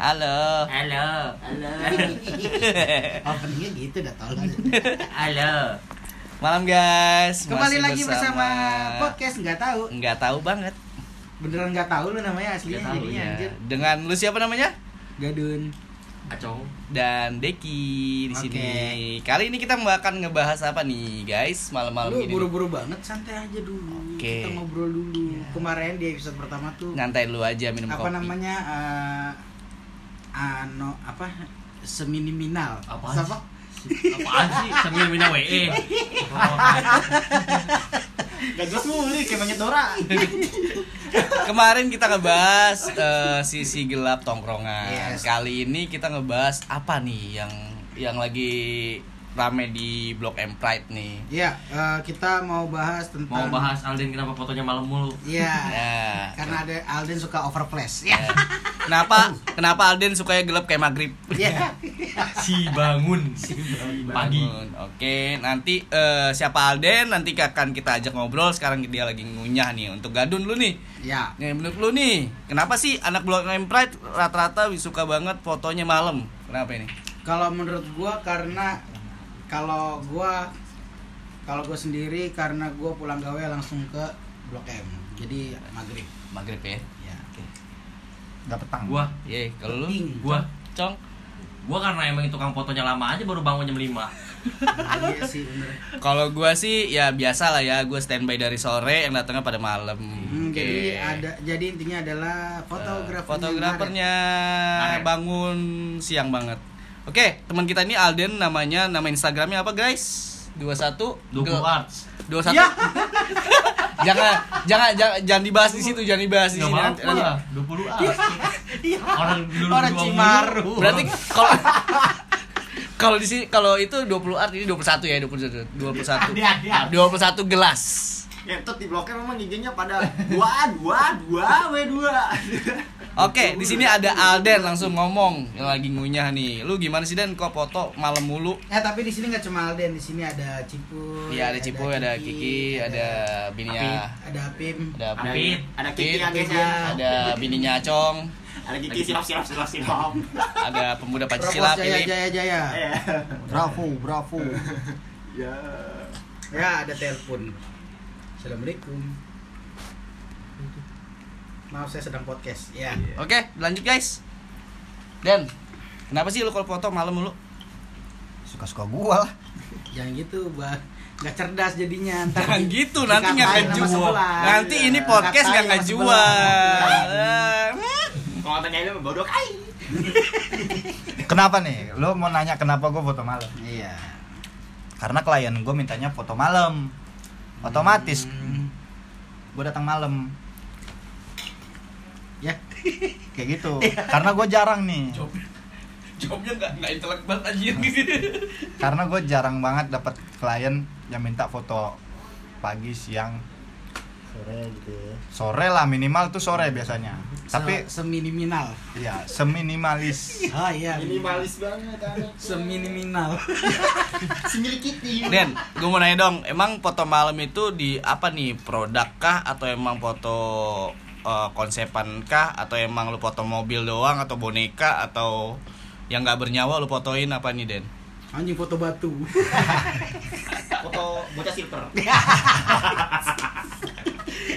Halo. Halo. Halo. Openingnya gitu dah tolong. Halo. Malam guys. Kembali Masih lagi bersama podcast nggak tahu. Nggak tahu banget. Beneran nggak tahu lu namanya aslinya Nggak tahu, jadinya Ya. anjir. Dengan lu siapa namanya? Gadun. Acong. Dan Deki di Oke. sini. Kali ini kita akan ngebahas apa nih, guys? Malam-malam Lu gini. buru-buru banget santai aja dulu. Oke. Kita ngobrol dulu. Iya. Kemarin di episode pertama tuh Nyantai dulu aja minum apa kopi. namanya eh ano apa seminiminal. Apaan Apa? Apaan sih? Mina WE. Gak jelas mulu kayak monyet Dora. Kemarin kita ngebahas eh, sisi gelap tongkrongan. Yes. Kali ini kita ngebahas apa nih yang yang lagi rame di Blok M Pride nih. Iya, eh, kita mau bahas tentang Mau bahas Alden kenapa fotonya malam mulu? Iya. Ya. Karena ada Alden suka overflash. Ya. Kenapa kenapa Alden sukanya gelap kayak maghrib? Iya. Si bangun. Si pagi. Bangun. Oke, nanti eh, siapa Alden nanti akan kita ajak ngobrol. Sekarang dia lagi ngunyah nih untuk Gadun lu nih. Iya. Nih menurut lu nih, kenapa sih anak Blok M Pride rata-rata suka banget fotonya malam? Kenapa ini? Kalau menurut gua karena kalau gua kalau gua sendiri karena gua pulang gawe langsung ke Blok M. Jadi maghrib. Maghrib ya. Ya. Dapat pang. Gua, Ye, kalau lu gua, Cong. gua karena emang tukang fotonya lama aja baru bangun jam 5 iya sih bener. Kalau gua sih ya biasa lah ya, gua standby dari sore yang datangnya pada malam. Hmm, Oke. Jadi ada jadi intinya adalah Eh, fotografer. fotografernya Ngaret. bangun siang banget. Oke, teman kita ini Alden namanya, nama Instagramnya apa guys? 21 20 Ge- arts 21 Ya. jangan, jangan jangan jangan dibahas di situ, jangan dibahas di sini nanti. nanti. apa-apa 20 arts Orang dulu Orang dua Cimaru. Berarti kalau kalau di sini kalau itu 20 art ini 21 ya, 21. 21. Ada, ada. 21 gelas. Ngentot di bloknya memang giginya pada dua dua dua w dua Oke, di sini ada Alden langsung ngomong yang lagi ngunyah nih. Lu gimana sih Den kok foto malam mulu? Eh tapi di sini nggak cuma Alden, di sini ada Cipu. Iya, ada Cipu, ada Kiki, ada bininya, ada Apim. ada ada Apit. ada kiki ya ya ada bininya Acong, ada kiki silap silap silap silap ada pemuda Pancasila Jaya. Jaya Jaya. ya Bravo, bravo. ya Ya ada telepon. Assalamualaikum. Maaf saya sedang podcast. Ya. Oke, lanjut guys. Den, kenapa sih lu kalau foto malam mulu? Suka-suka gua lah. Jangan gitu, Bang. Nggak cerdas jadinya ntar. Jangan gitu, nanti sama ngejual. Nanti ini podcast nggak Dikatain sama ngejual. kalau tanya lu bodoh kai Kenapa nih? Lo mau nanya kenapa gua foto malam? Iya. Karena klien gua mintanya foto malam. Otomatis Hmm. gua datang malam. Ya. Kayak gitu. Karena gua jarang nih. Jawabnya nggak nggak intelek banget anjir. Karena gua jarang banget dapat klien yang minta foto pagi, siang, sore gitu ya sore lah minimal tuh sore biasanya. Tapi Se- seminimal. ya seminimalis. Oh iya. minimalis banget Seminimal. sendiri kitty Den, gue mau nanya dong, emang foto malam itu di apa nih? Produk kah atau emang foto eh, konsepan kah atau emang lu foto mobil doang atau boneka atau yang nggak bernyawa lu fotoin apa nih Den? Anjing foto batu. foto bocah silver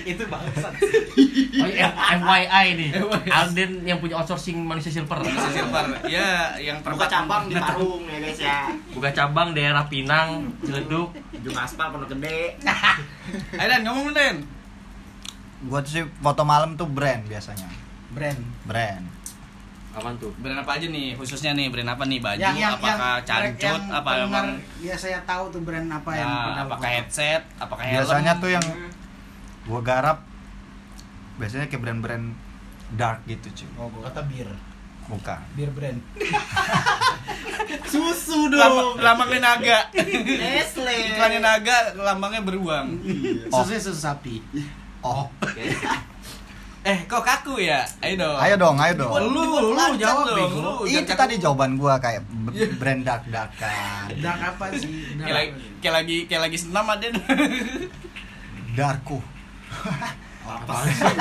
Itu bangsat. Oh, iya, FYI nih Alden yang punya outsourcing manusia silver Silver, ya yang buka cabang di Parung ya guys ya Buka cabang daerah Pinang, Ciledug ujung aspal pondok gede Ayo Den, ngomong Den. Gua tuh sih foto malam tuh brand biasanya. Brand. Brand. Apaan tuh? Brand apa aja nih? Khususnya nih brand apa nih? Baju, Yang yang apakah yang cancut, yang apa emang biasanya tahu tuh brand apa yang Nah, apakah foto. headset, apakah helm? Biasanya tuh yang gua garap biasanya kayak brand-brand dark gitu cuy. Oh, gua kata bir. Bukan. Bir brand. susu Lambang, lambangnya naga. Nestle Iklannya naga, lambangnya beruang. Oh. Susu susu sapi. Oh. Eh, kok kaku ya? Ayo dong. Ayo dong, ayo dong. Lu, lu jawab dong. Lu Itu tadi jawaban gua kayak b- brand dark darkan. Dark apa sih? Dark kayak lagi kayak lagi kayak lagi senam ada. Darku. Apa sih?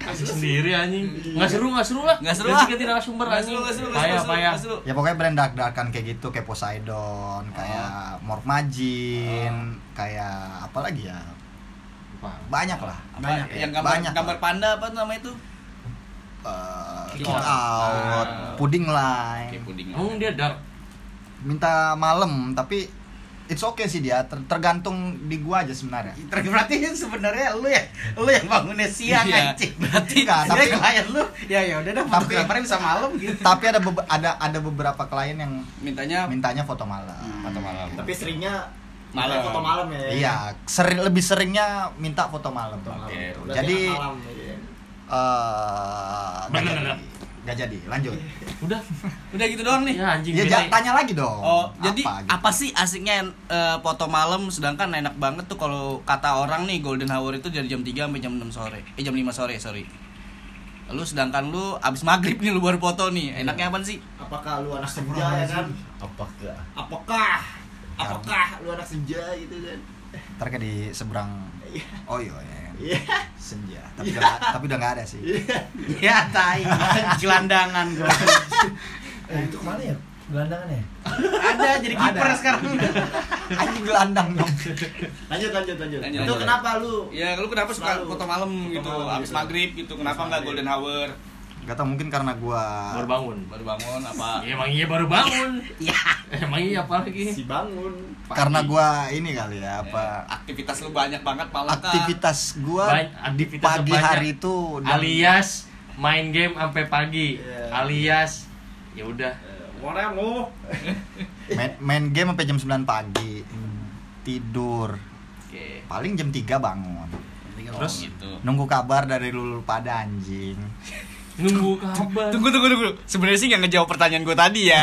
Kasih sendiri anjing. Nggak seru, nggak seru lah. Nggak seru lah. Ganti narasumber Nggak anjing. seru, seru, Payah, seru, payah. seru. Ya pokoknya brand dak-dakan kayak gitu, kayak Poseidon, kayak Morph Majin, kayak apa lagi ya? Banyak lah. Apa, Banyak ya? yang gambar Banyak gambar panda apa tuh namanya itu? Eh, Kick kick out. out, Ah. pudding line. Puding. Emang dia dark. Minta malam tapi it's okay sih dia ter- tergantung di gua aja sebenarnya. Berarti sebenarnya lu ya, lu yang bangunnya siang Iya, anjing. berarti Enggak, Tapi klien lu, ya ya udah dah Tapi- fotografernya bisa malam gitu. tapi ada ada ada beberapa klien yang Mintanya mintanya foto malam. foto malam. Tapi seringnya Malam. foto malam ya. Iya, seri- lebih seringnya minta foto malam. Oke. Berarti Jadi anak malam, ya. eh Bener, jadi. bener. Nggak jadi. Lanjut. Udah. Udah gitu doang nih. Ya anjing. Ya bete. ja- tanya lagi dong. Oh, jadi gitu? apa sih asiknya eh, foto malam sedangkan enak banget tuh kalau kata orang nih golden hour itu dari jam 3 sampai jam 6 sore. Eh jam 5 sore, sorry. Lu sedangkan lu abis maghrib nih lu baru foto nih. Enaknya apa sih? Apakah lu anak senja ya kan? Apakah? Apakah? Apakah lu anak senja gitu kan? Ntar di seberang Iya. Oh iya, iya. Iya. senja. Tapi udah nggak- tapi udah nggak ada sih. Ya tai, gelandangan gua. Eh, itu ke mana ya? Gelandangan ya? Ada jadi kiper Ada. sekarang. Anjing gelandang dong. Lanjut lanjut lanjut. Lanjut, Itu lanjut. kenapa lu? Ya, lu kenapa suka Selalu foto malam foto gitu? malam abis gitu. maghrib gitu. Kenapa nggak golden hour? Gak tau mungkin karena gua Baru bangun. Baru bangun apa? Ya, emang iya baru bangun. Ya. Emang iya apa lagi? Si bangun. Pagi. karena gua ini kali ya apa Ya, aktivitas lu banyak banget malah aktivitas gua di aktivitas pagi hari itu dan alias main game sampai pagi. Iya. Alias ya udah. Mana lu? main, main game sampai jam 9 pagi. Tidur. Oke. Paling jam 3 bangun. Terus gitu. Nunggu kabar dari lu pada anjing. Nunggu kabar. Tunggu tunggu tunggu. Sebenarnya sih nggak ngejawab pertanyaan gue tadi ya.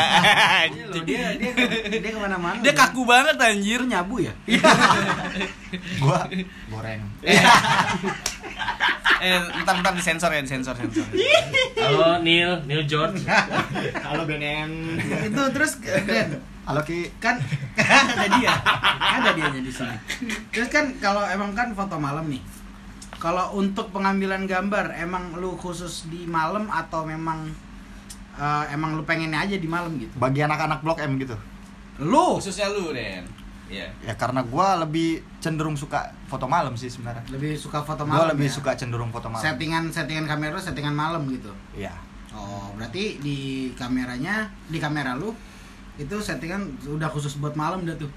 Iya loh, dia dia dia ke mana-mana. Dia kaku banget anjir. Lu nyabu ya? Gua goreng. eh, ntar ntar disensor ya, disensor sensor. Halo Neil, Neil George. Halo Benen. itu terus Dan, Halo Ki. kan ada dia ada dia di sini terus kan kalau emang kan foto malam nih kalau untuk pengambilan gambar emang lu khusus di malam atau memang eh, emang lu pengennya aja di malam gitu Bagi anak-anak Blok M gitu. lu Khususnya lu, Den. Iya. Ya karena gua lebih cenderung suka foto malam sih sebenarnya. lebih suka foto Gua malam lebih ya? suka cenderung foto malam. settingan settingan kamera settingan malam gitu Iya. oh berarti di kameranya di kamera lu itu settingan udah khusus buat malam dah tuh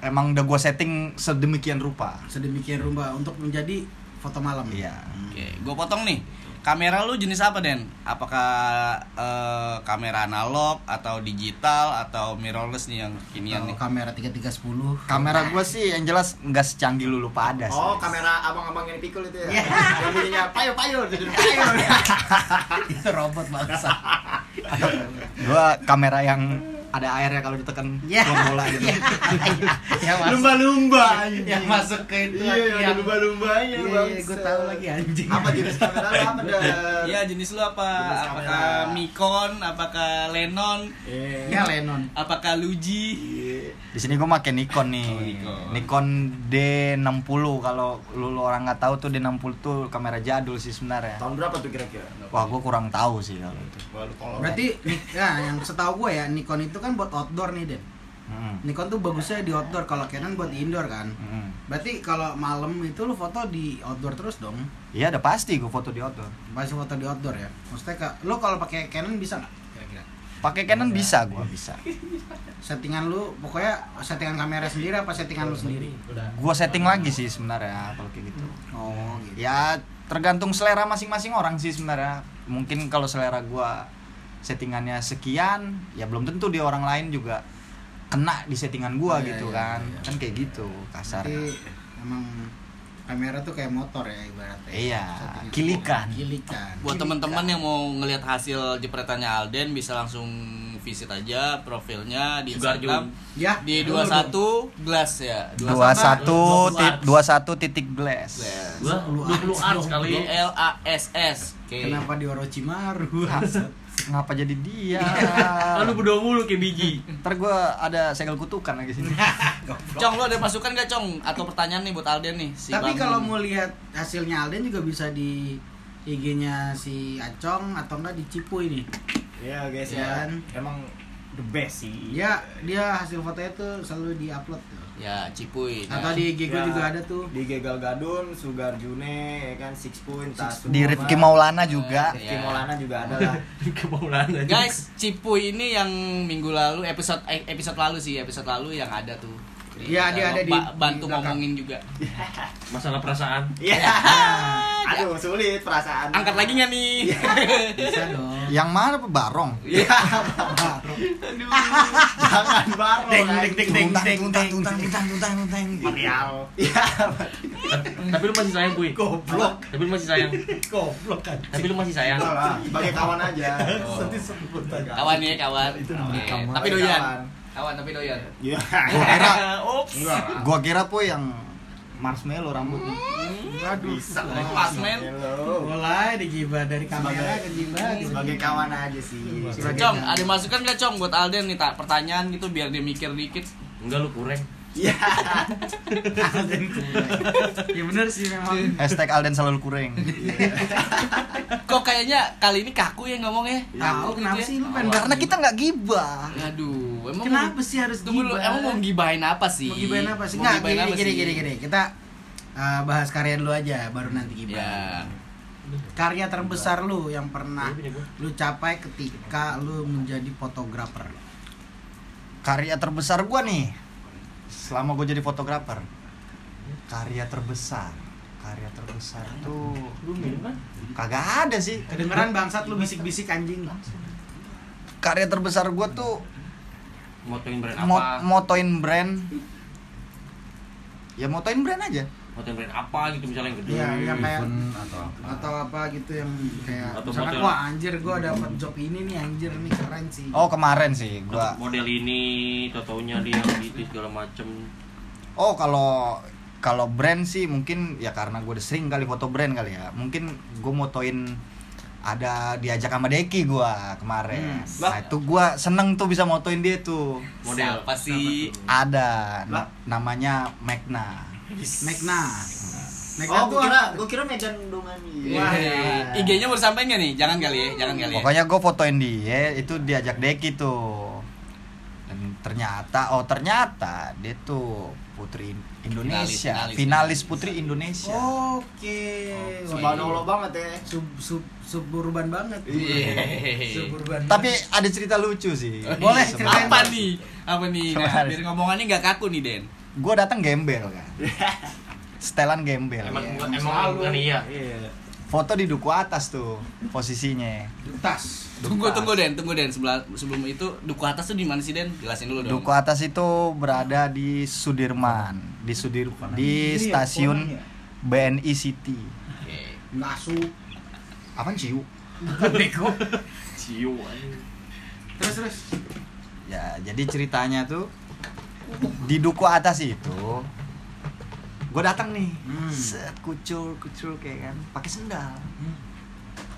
Emang udah gua setting sedemikian rupa. sedemikian rupa untuk menjadi foto malam Iya. Oke, gue potong nih. Kamera lu jenis apa, Den? Apakah eh, kamera analog atau digital atau mirrorless nih yang kinian nih? kamera 3310 Kamera gua sih yang jelas nggak secanggih lu lu pada sih. Oh, kamera abang-abang yang pikul itu ya. Iya. Yang bunyinya payo payo jadi payo. itu robot bangsa Gua kamera yang ada airnya kalau ditekan Ya. bola gitu. yang masuk Lumba-lumba yang masuk ke itu Iya, ada yang lumba-lumbanya. iya iya gue tahu lagi anjing Apa jenis kamera lu apa dah? Iya, jenis lu apa? Jenis Apakah kamera. Nikon, apakah Lenon, ya Lennon apakah Luji? Di sini gua pakai Nikon nih. Oh, Nikon. Nikon D60 kalau lu, lu orang nggak tahu tuh D60 tuh kamera jadul sih sebenarnya. Tahun berapa tuh kira-kira? Wah, gua kurang tahu sih kalau itu. Berarti ya yang setahu gue ya Nikon itu kan buat outdoor nih Den Hmm. Nikon tuh bagusnya di outdoor kalau Canon buat indoor kan Hmm. berarti kalau malam itu lu foto di outdoor terus dong Iya, udah pasti gua foto di outdoor. pasti foto di outdoor ya maksudnya kak lu kalau pakai Canon bisa nggak kira-kira Pakai Canon bisa gua bisa. settingan lu pokoknya settingan kamera sendiri apa settingan lu sendiri Gua setting lagi sih sebenarnya kalau kayak gitu. oh gitu Ya tergantung selera masing-masing orang sih sebenarnya. Mungkin kalau selera gua settingannya sekian, ya belum tentu di orang lain juga kena di settingan gua Iya, gitu iya, kan. iya. Kan kayak gitu. Berarti emang kamera tuh kayak motor ya ibaratnya. Iya, kilikan. Kilikan. Buat teman-teman yang mau ngelihat hasil jepretannya Alden bisa langsung visit aja profilnya di. Instagram ya di dulu 21 glass ya. 21 21 tit 21 titik glass. 20 art sekali. L A S S. Kenapa di Orochimaru? Ngapa jadi dia? Kan lu berdua mulu kayak biji. Ntar gua ada segel kutukan lagi sini. Cong lo ada masukan gak Cong atau pertanyaan nih buat Alden nih si Tapi kalau mau lihat hasilnya Alden juga bisa di IG-nya si Acong atau enggak di Cipu ini. Iya guys Ya ya. kan? Emang the best sih. Dia dia hasil fotonya tuh selalu di-upload tuh. Ya, Cipuy. Nah, Atau di IG gue Ya, juga ada tuh. Di Gegal Gadun, Sugar June, ya kan Six Point, Tasu, Di Rifki Maulana juga. Rifki Ya. Maulana juga ada lah. Kebaulan aja. Guys, Cipuy ini yang minggu lalu episode eh, episode lalu sih, episode lalu yang ada tuh. Iya, dia ada di- Ba- bantu di ngomongin juga. Masalah perasaan. Iya. Aduh, sulit perasaan. Angkat lagi nggak nih? Bisa dong. Yang mana Pak Barong? Iya. Jangan baru. Deng, deng, deng, deng, Tuntang, deng, tuntang, deng. tuntang, tuntang, tuntang, tuntang. Material. Iya. Tapi lu masih sayang, Puy. Goblok. Tapi lu masih sayang. Goblok kan. Tapi lu masih sayang. Sebagai kawan aja. Kawan ya, kawan. Itu Oke, kawan. Tapi doyan. Kawan. Tapi doyan. Iya. Gua kira, Ups. Enggak. gua kira po yang marshmallow rambutnya. Waduh. Bisa Pas, men. Mulai digibah dari kamera Sebagai- ke gibah. Sebagai kawan aja sih. Sebagai Cong, ada masukan nggak Cong buat Alden nih tak pertanyaan gitu biar dia mikir dikit. Enggak lu kurang. Iya. Ya bener sih memang. Hashtag Alden selalu kurang. Kok kayaknya kali ini kaku ya ngomongnya? Aku Kaku kenapa gitu ya? sih lu pengen Karena kita nggak gibah. Aduh, emang Kenapa mau- sih harus Tunggu dulu, gibah? emang mau gibahin apa sih? Mau gibahin apa sih? Enggak, gini, apa gini, sih? gini, gini. Kita uh, bahas karya dulu aja, baru nanti gibah. Ya. Karya terbesar lu yang pernah lu capai ketika lu menjadi fotografer. Karya terbesar gua nih. Selama gua jadi fotografer. Karya terbesar. Karya terbesar tuh Lu minum kan? kagak ada sih. Kedengeran bangsat lu bisik-bisik anjing. Karya terbesar gua tuh Motoin brand mo- apa? motoin brand. Ya motoin brand aja. Motoin brand apa gitu misalnya yang gede. Iya, yang kayak atau apa atau apa gitu yang kayak Atau misalkan wah anjir gua dapat job ini nih anjir nih keren sih. Oh kemarin sih gua. model ini tatonya dia gitu segala macem Oh kalau kalau brand sih mungkin ya karena gue udah sering kali foto brand kali ya. Mungkin gue motoin ada diajak sama Deki gua kemarin. Hmm. Nah itu gua seneng tuh bisa motoin dia tuh. model sih? Ada na- namanya Magna. Megna. Megna Oh, tuh gua kira gua kira Medan Dongani. Wah. Eh, IG-nya mau disampaikan nggak nih? Jangan kali ya, jangan kali ya. Pokoknya gue fotoin dia itu diajak Deki tuh. Dan ternyata oh ternyata dia tuh putri Indonesia, Finalis, finalis, finalis. putri Indonesia. Oke. Wah, Subhanallah banget ya. Sub sub suburban banget. Iya. Suburban. Tapi ada cerita lucu sih. Boleh, ceritain. Apa nih? Apa nih? Nah, biar ngomongannya nggak kaku nih, Den. gue datang gembel kan setelan gembel emang Iya, emang selalu. bukan iya Iya. foto di duku atas tuh posisinya tas. Tunggu tunggu Den, tunggu Den. Sebelum sebelum itu duku atas tuh di mana sih Den? Jelasin dulu dong. duku atas itu berada di Sudirman di Sudir di stasiun BNI City Oke. Ngasu. apa ciu Beko. ciu. Terus terus. ya jadi ceritanya tuh di duku atas itu gue datang nih Hmm. set kucur kucur kayak kan pakai sendal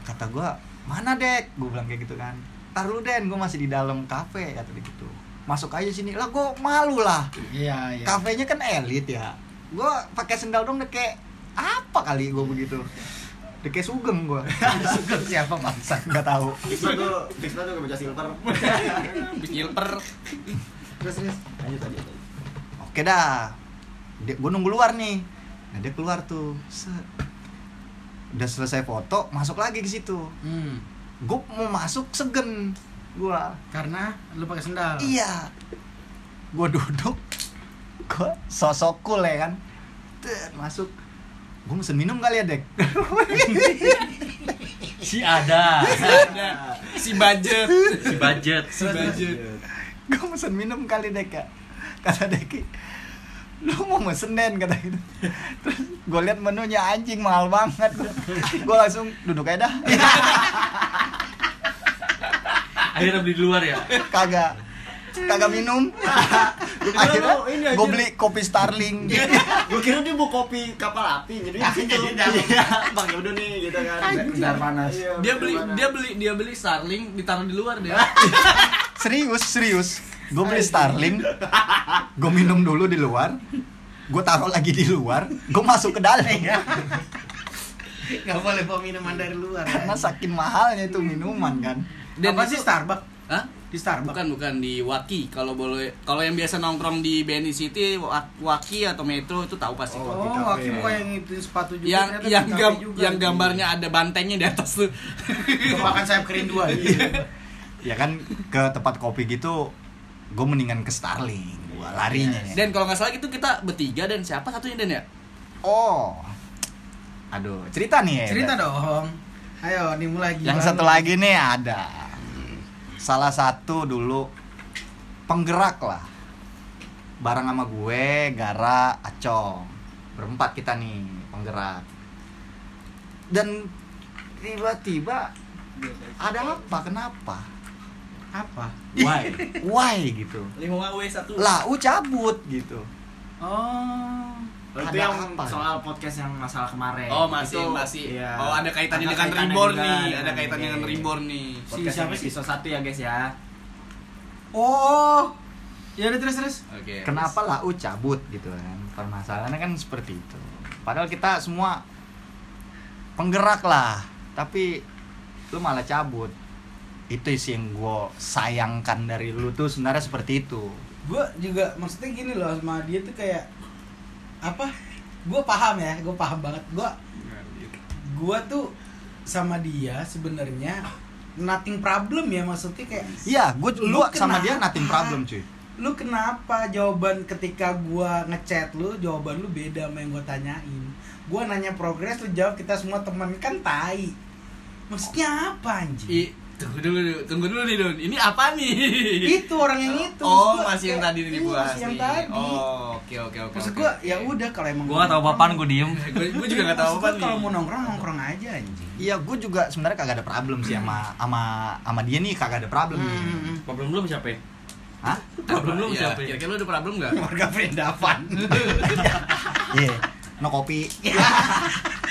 kata gue mana dek gue bilang kayak gitu kan taruh den gue masih di dalam kafe kata dia gitu masuk aja sini lah gue malu lah Iya, iya. kafenya kan elit ya gue pakai sendal dong deh kayak apa kali gue begitu deh kayak sugeng gue Suka siapa bangsa? nggak tahu tuh, Fixma tuh kebaca silver. Gilper. Terus terus. Lanjut lanjut. oke dah dia gue nunggu luar nih nah dia keluar tuh Set. udah selesai foto masuk lagi ke situ Hmm. gue mau masuk segen gue Karena lu pakai sendal. iya. Gue duduk. Gue sosok cool ya kan? Tet, masuk. Gue mesen minum kali ya dek? Si ada. Ada si budget. si budget. Si budget. gue mesen minum kali dek ya. Kata Deki lu mau mesen den? Kata gitu. Terus gue liat menunya anjing mahal banget. Gue langsung duduk aja dah akhirnya beli di luar ya kagak kagak minum akhirnya gue beli kopi Starling Gue kira dia mau kopi kapal api, jadi di situ. Iya, Bang ya udah nih gitu kan. Bentar panas. Iya, Dia beli dia beli dia beli Starling ditaruh di luar dia. serius serius gue beli Starling gue minum dulu di luar gue taruh lagi di luar gue masuk ke dalam Nggak boleh bawa minuman dari luar. Karena ya. saking mahalnya itu minuman kan. Dan apa itu- sih Starbucks? Hah? Di Starbucks. Bukan bukan di Waki. Kalau boleh kalau yang biasa nongkrong di BNI City Wa- Waki atau Metro itu tahu pasti. Oh, Waki Waki bukan yang itu sepatu juga. yang yang gam, juga, yang gambarnya ada bantengnya di atas tuh. Makan sayap kerinduan. Ya kan ke tempat kopi gitu gue mendingan ke Starling gua larinya ya. Dan kalau nggak salah itu kita bertiga dan siapa satunya Dan ya? Oh. Aduh, cerita nih ya. Cerita dong. Ayo, nih mulai Yang satu lagi nih ada. Salah satu dulu penggerak lah. Bareng sama gue, Gara, Acong. Berempat kita nih penggerak. Dan tiba-tiba ada apa? Kenapa? apa? Why? Why gitu. 5 W 1. Lah, u cabut gitu. Oh. Oh, itu Ada yang apa? soal podcast yang masalah kemarin. Oh, masih Itu, masih. iya. Oh, ada kaitannya Ada dengan reborn nih. Ada kaitannya dengan reborn nih. Podcast Si siapa sih? episode 1 ya guys ya. Oh. Ya udah terus terus. Oke. Kenapa lah u cabut gitu kan? Permasalahannya kan seperti itu. Padahal kita semua penggerak lah, tapi lu malah cabut. Itu sih yang gue sayangkan dari lu tuh sebenarnya seperti itu. Gue juga maksudnya gini loh sama dia tuh kayak apa? Gue paham ya, gue paham banget. Gue gue tuh sama dia sebenarnya nothing problem ya maksudnya kayak Iya, gue Lu sama kenapa? dia nothing problem cuy. lu kenapa jawaban ketika gua ngechat lu jawaban lu beda sama yang gua tanyain gua nanya progres lu jawab kita semua teman kan tai maksudnya apa anjing I, tunggu dulu, tunggu dulu nih Don. Ini apa nih? itu orang yang itu Oh, gua masih yang tadi iya, dibahas masih yang nih. tadi Oh, oke oke oke. maksud gua ya udah kalau emang Gua gak tau apaan, gua diem. gue gue juga gak gua nih. kalau mau nongkrong nongkrong aja anjing Iya, gue juga sebenarnya kagak ada problem sih sama sama sama dia nih kagak ada problem nih. Hmm. Problem belum siapa? ya? Hah? Problem belum Iya, siapa? ya? Kira-kira lu ada problem gak? warga Prendavan Iya. No kopi.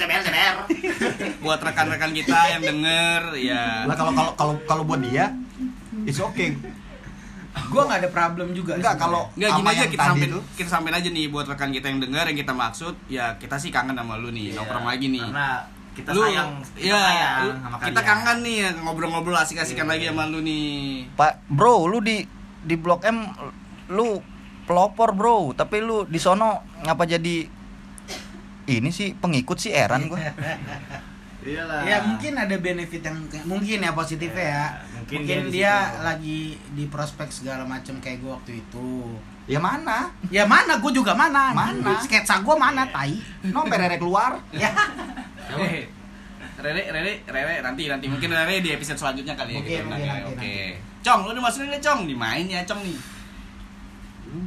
CBR CBR. Buat rekan-rekan kita yang denger ya. Lah kalau kalau kalau kalau buat dia it's okay. gua nggak ada problem juga Enggak sebenarnya. kalau Enggak gini aja kita sampein tuh, kita sampein aja nih buat rekan kita yang dengar yang kita maksud ya kita sih kangen sama lu nih Iya, nongkrong lagi nih. Karena kita lu sayang, kita ya, sayang lu- sama kita kalian. kangen nih ya, ngobrol-ngobrol asik-asikan Iya, lagi sama lu nih. Pak, bro, lu di di Blok M lu pelopor, bro, tapi lu di sono ngapa jadi ini sih pengikut sih Eran gua. Iyalah. Ya mungkin ada benefit yang mungkin ya positifnya ya. Ya, Mungkin, mungkin dia di dia lagi di prospek segala macam kayak gue waktu itu. Ya mana? Ya mana gue juga mana? Mana? Sketsa gue mana tai? No perere keluar. Ya. Rere, Rere, Rere, nanti nanti mungkin Rere di episode selanjutnya kali ya Mungkin, mungkin, ya. nanti, Oke. nanti. Cong, lu dimasukin deh, Cong. Dimain ya, Cong nih.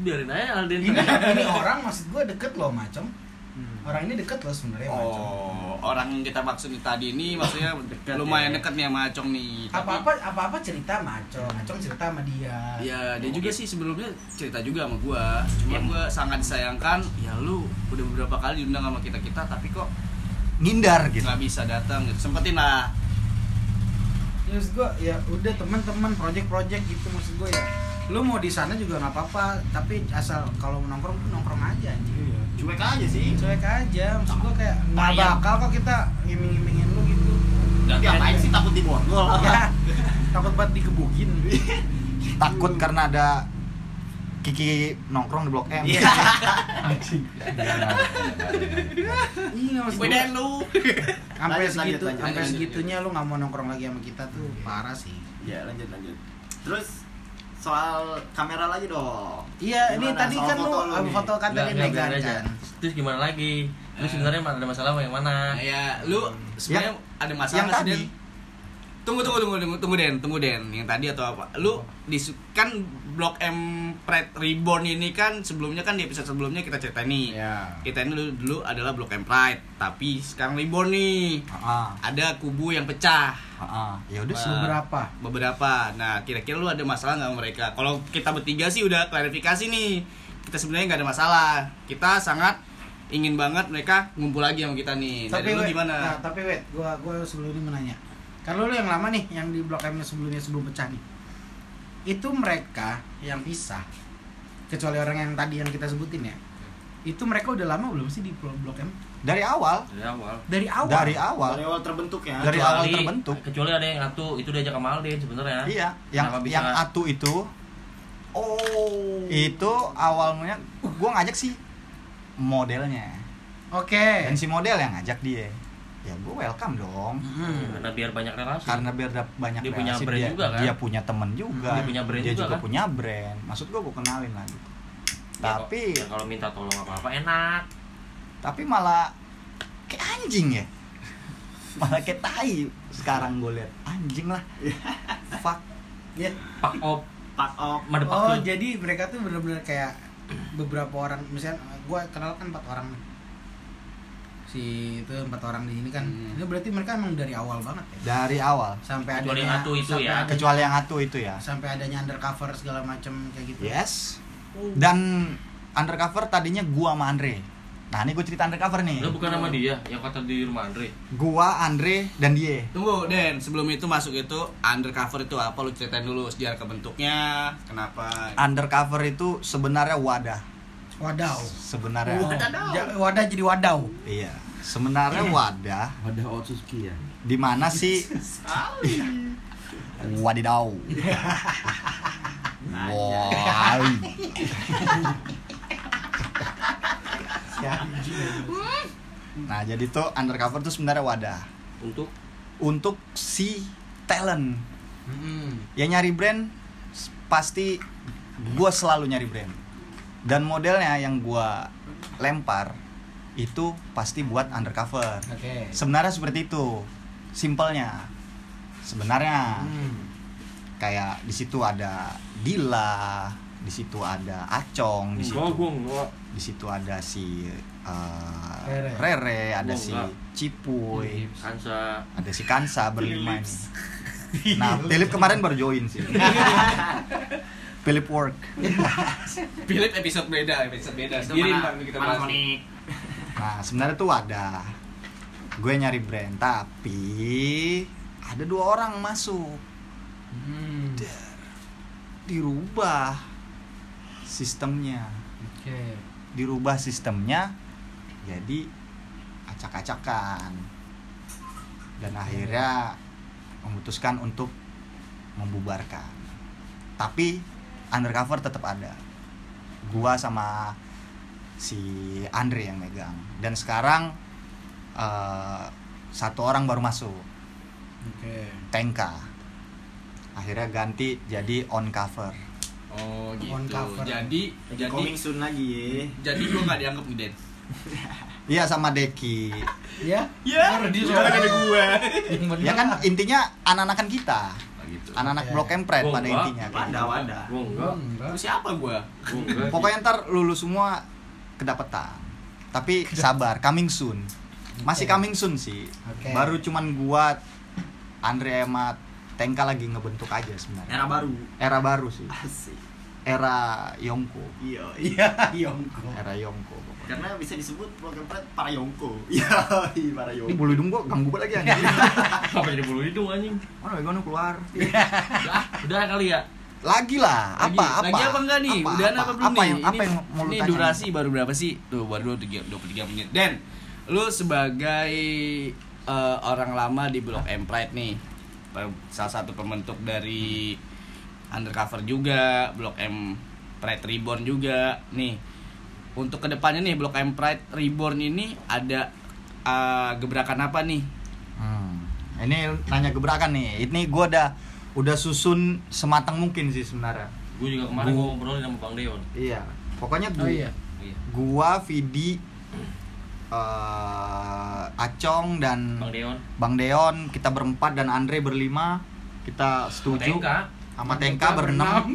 Biarin aja Alden. Ini ini orang maksud gue deket loh macam. Hmm. Orang ini deket loh sebenarnya. Oh, orang yang kita maksud tadi ini maksudnya Dekat lumayan ya. dekat nih sama Acong nih. Apa-apa apa-apa cerita macam. Macam cerita sama dia. Ya, dia juga sih sebelumnya cerita juga sama gua. Cuma gua sangat disayangkan, ya lu udah beberapa kali diundang sama kita-kita tapi kok Ngindar gitu. nggak bisa datang gitu. Sempetin lah. Ya, maksud gue ya udah teman-teman project-project gitu maksud gue ya. Lu mau di sana juga nggak apa-apa, tapi asal kalau nongkrong nongkrong aja anjing. Iya. Cuek aja sih. cuek aja maksud gua kayak nggak bakal kok kita ngiming-ngimingin lu gitu Tapi apain sih takut diborgol? ya takut banget dikebukin Takut karena ada Kiki nongkrong di Blok M. Iya. iya maksud gua Beda lu. sampai segitu sampai segitunya lu nggak mau nongkrong lagi sama kita tuh parah sih Ya lanjut lanjut. Terus soal kamera lagi dong. iya ini tadi soal kan lu foto lu am- nih? foto kan tadi Megan kan Terus gimana lagi? Lu sebenarnya ada masalah sama yang mana? Ya, lu sebenarnya ada masalah yang tadi. Tunggu tunggu tunggu tunggu tunggu Den, tunggu Den. Yang tadi atau apa? Lu di kan Blok M Pride Reborn ini kan sebelumnya kan di episode sebelumnya kita cerita nih. Ya. Kita ini dulu, dulu adalah Blok M Pride, tapi sekarang Reborn nih. Ah, Ada kubu yang pecah ah, ah. Ya udah beberapa beberapa. Nah, kira-kira lu ada masalah nggak mereka? Kalau kita bertiga sih udah klarifikasi nih. Kita sebenarnya nggak ada masalah. Kita sangat ingin banget mereka ngumpul lagi sama kita nih. Dari lu wait, gimana? nah, tapi wait gua gua sebelum ini menanya kalau lu yang lama nih yang di blok M sebelumnya sebelum pecah nih itu mereka yang pisah kecuali orang yang tadi yang kita sebutin ya Itu mereka udah lama belum sih di Blok M? dari awal Dari awal. Dari awal. dari awal Dari awal terbentuk ya. Dari Kecuali- awal terbentuk. Kecuali ada yang ngatu, itu diajak ke Maldin sebenarnya. iya yang Kenapa bisa- yang atu itu Oh. itu awalnya gua ngajak sih modelnya Oke. dan si model yang ngajak dia ya gue welcome dong Mm-mm. Karena biar banyak relasi. karena biar banyak Dia punya relasi, brand dia, juga, kan? dia punya temen juga Dia punya brand dia juga, juga kan? punya brand maksud gue gue kenalin lah gitu Ya, tapi ya, kalau minta tolong apa-apa enak. tapi malah kayak anjing ya malah kayak tai sekarang gue lihat anjing lah fuck Pak Op, Pak op. Oh, jadi mereka tuh bener-bener kayak beberapa orang, misalnya gue kenal kan empat orang nih. Si itu empat orang di sini kan. Hmm. Ini berarti mereka emang dari awal banget ya. dari awal Sampai Kecuali adanya yang satu itu sampai ya. adanya- kecuali yang atu itu ya sampai adanya undercover segala macam kayak gitu. yes dan undercover tadinya gua sama Andre nah ini gue cerita undercover nih Lo bukan nama dia yang kata di rumah Andre. gua Andre dan dia Tunggu, Den. Sebelum itu masuk itu undercover itu apa? Lu ceritain dulu sejarah kebentuknya, kenapa? undercover itu sebenarnya wadah Wadaw. sebenarnya. Oh, wadah jadi wadaw. iya. Sebenarnya wadah Ada Otsuki ya. di mana sih? Wadidaw wow nah jadi tuh undercover tuh sebenarnya wadah. Untuk? Untuk si talent. Mm-mm. yang nyari brand pasti gue selalu nyari brand dan modelnya yang gue lempar itu pasti buat undercover Oke. sebenarnya seperti itu simpelnya sebenarnya Hmm. kayak di situ ada Dila di situ ada Acong di situ Enggak, gua enggak. di situ ada si uh, Rere. Rere ada Gua si enggak. Cipuy Kansa. ada si Kansa berlima ini nah Philip kemarin baru join sih Philip work Philip episode beda, episode beda. Itu Sendiri mana- kita mana bahas. Nah sebenarnya tuh ada gue nyari brand tapi ada dua orang masuk Hmm. dirubah sistemnya Oke. dirubah sistemnya jadi acak-acakan dan akhirnya memutuskan untuk membubarkan tapi undercover tetap ada gua sama si Andre yang megang dan sekarang eh, satu orang baru masuk Oke. Tenka akhirnya ganti jadi on cover Oh gitu. On cover. Jadi Jadi coming soon lagi ya. jadi gua nggak dianggap Den. iya sama Deki Ya? Ya, Baru dia ada gua. ya kan intinya anak-anakan kita gitu. anak-anak Oke. Blok M Pride pada enggak. intinya gitu. wadah. Gua enggak. Lu siapa gua? Gua enggak. pokoknya ntar lulus semua kedapetan tapi sabar coming soon masih Oke. coming soon sih Oke. baru cuman gua Andre sama Tengka lagi ngebentuk aja sebenarnya Era baru. era baru sih Asik. era Yongko Iya, Iya, Yongko. era Yongko. Karena bisa disebut program Pride para Yongko. Iya, para ini Yongko. bulu hidung gua ganggu banget lagi anjing Apa jadi bulu hidung anjing? mana Megono keluar Udah, udah kali ya. lagi lah Lagi, apa apa lagi apa enggak nih? apa, Udah apa, apa belum apa nih? yang apa ini, yang mau lu ini durasi baru berapa sih? Tuh, baru 23 23 menit. Dan lu sebagai eh, orang lama di Blok M Pride nih. Salah satu pembentuk dari Undercover juga, Blok M Pride Reborn juga. Nih, untuk ke depannya nih Blok M Pride Reborn ini ada eh, gebrakan apa nih? Hmm. Ini nanya gebrakan nih. Ini gua udah udah susun sematang mungkin sih sebenarnya. Gue juga kemarin Gua- gua ngobrol sama Bang Deon. Iya. Pokoknya Oh gua, iya. Iya. gua Vidi eh, Acong dan Bang Deon. Bang Deon, kita berempat dan Andre berlima. Kita setuju. Tengka. Sama Tengka berenam.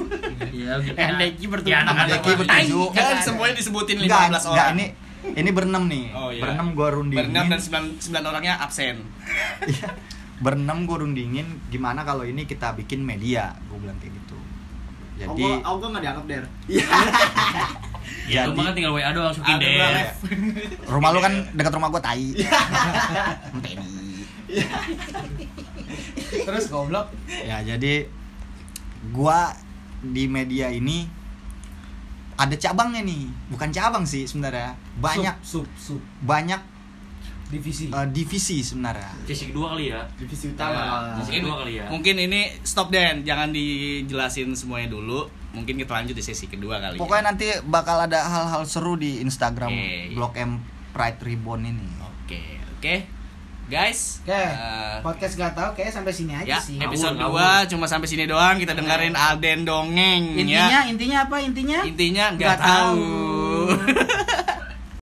Iya, Deki bertujuh. Ya, Sama Deki bertujuh. Jangan semuanya disebutin 15 Enggak, orang. enggak ini ini berenam nih. Oh, iya. Berenam gua rundingin. Berenam dan 9, 9 orangnya absen. Iya. berenam gue rundingin gimana kalau ini kita bikin media gue bilang kayak gitu Oh, jadi gua, oh, gua nggak dianggap der. Ya, lu Jadi- mah kan tinggal WA doang sukin deh. rumah lu kan dekat rumah gue tai Teni. Terus goblok. ya jadi gua di media ini ada cabangnya nih bukan cabang sih sebenarnya banyak sub sub, sub. banyak divisi. eh, divisi sebenarnya Sesi kedua kali ya. divisi Nah, utama Sesi kedua kali ya. Mungkin ini stop Den, jangan dijelasin semuanya dulu. Mungkin kita lanjut di sesi kedua kali. ya. pokoknya nanti bakal ada hal-hal seru di Instagram Oke. Blok M Pride Ribbon ini Oke, oke. Guys, Oke, eh, podcast gak tahu kayak sampai sini aja ya sih. episode Ngawur, 2 cuma sampai sini doang kita dengerin Alden dongeng Intinya ya. intinya apa intinya? Intinya Nggak nggak tahu. tahu.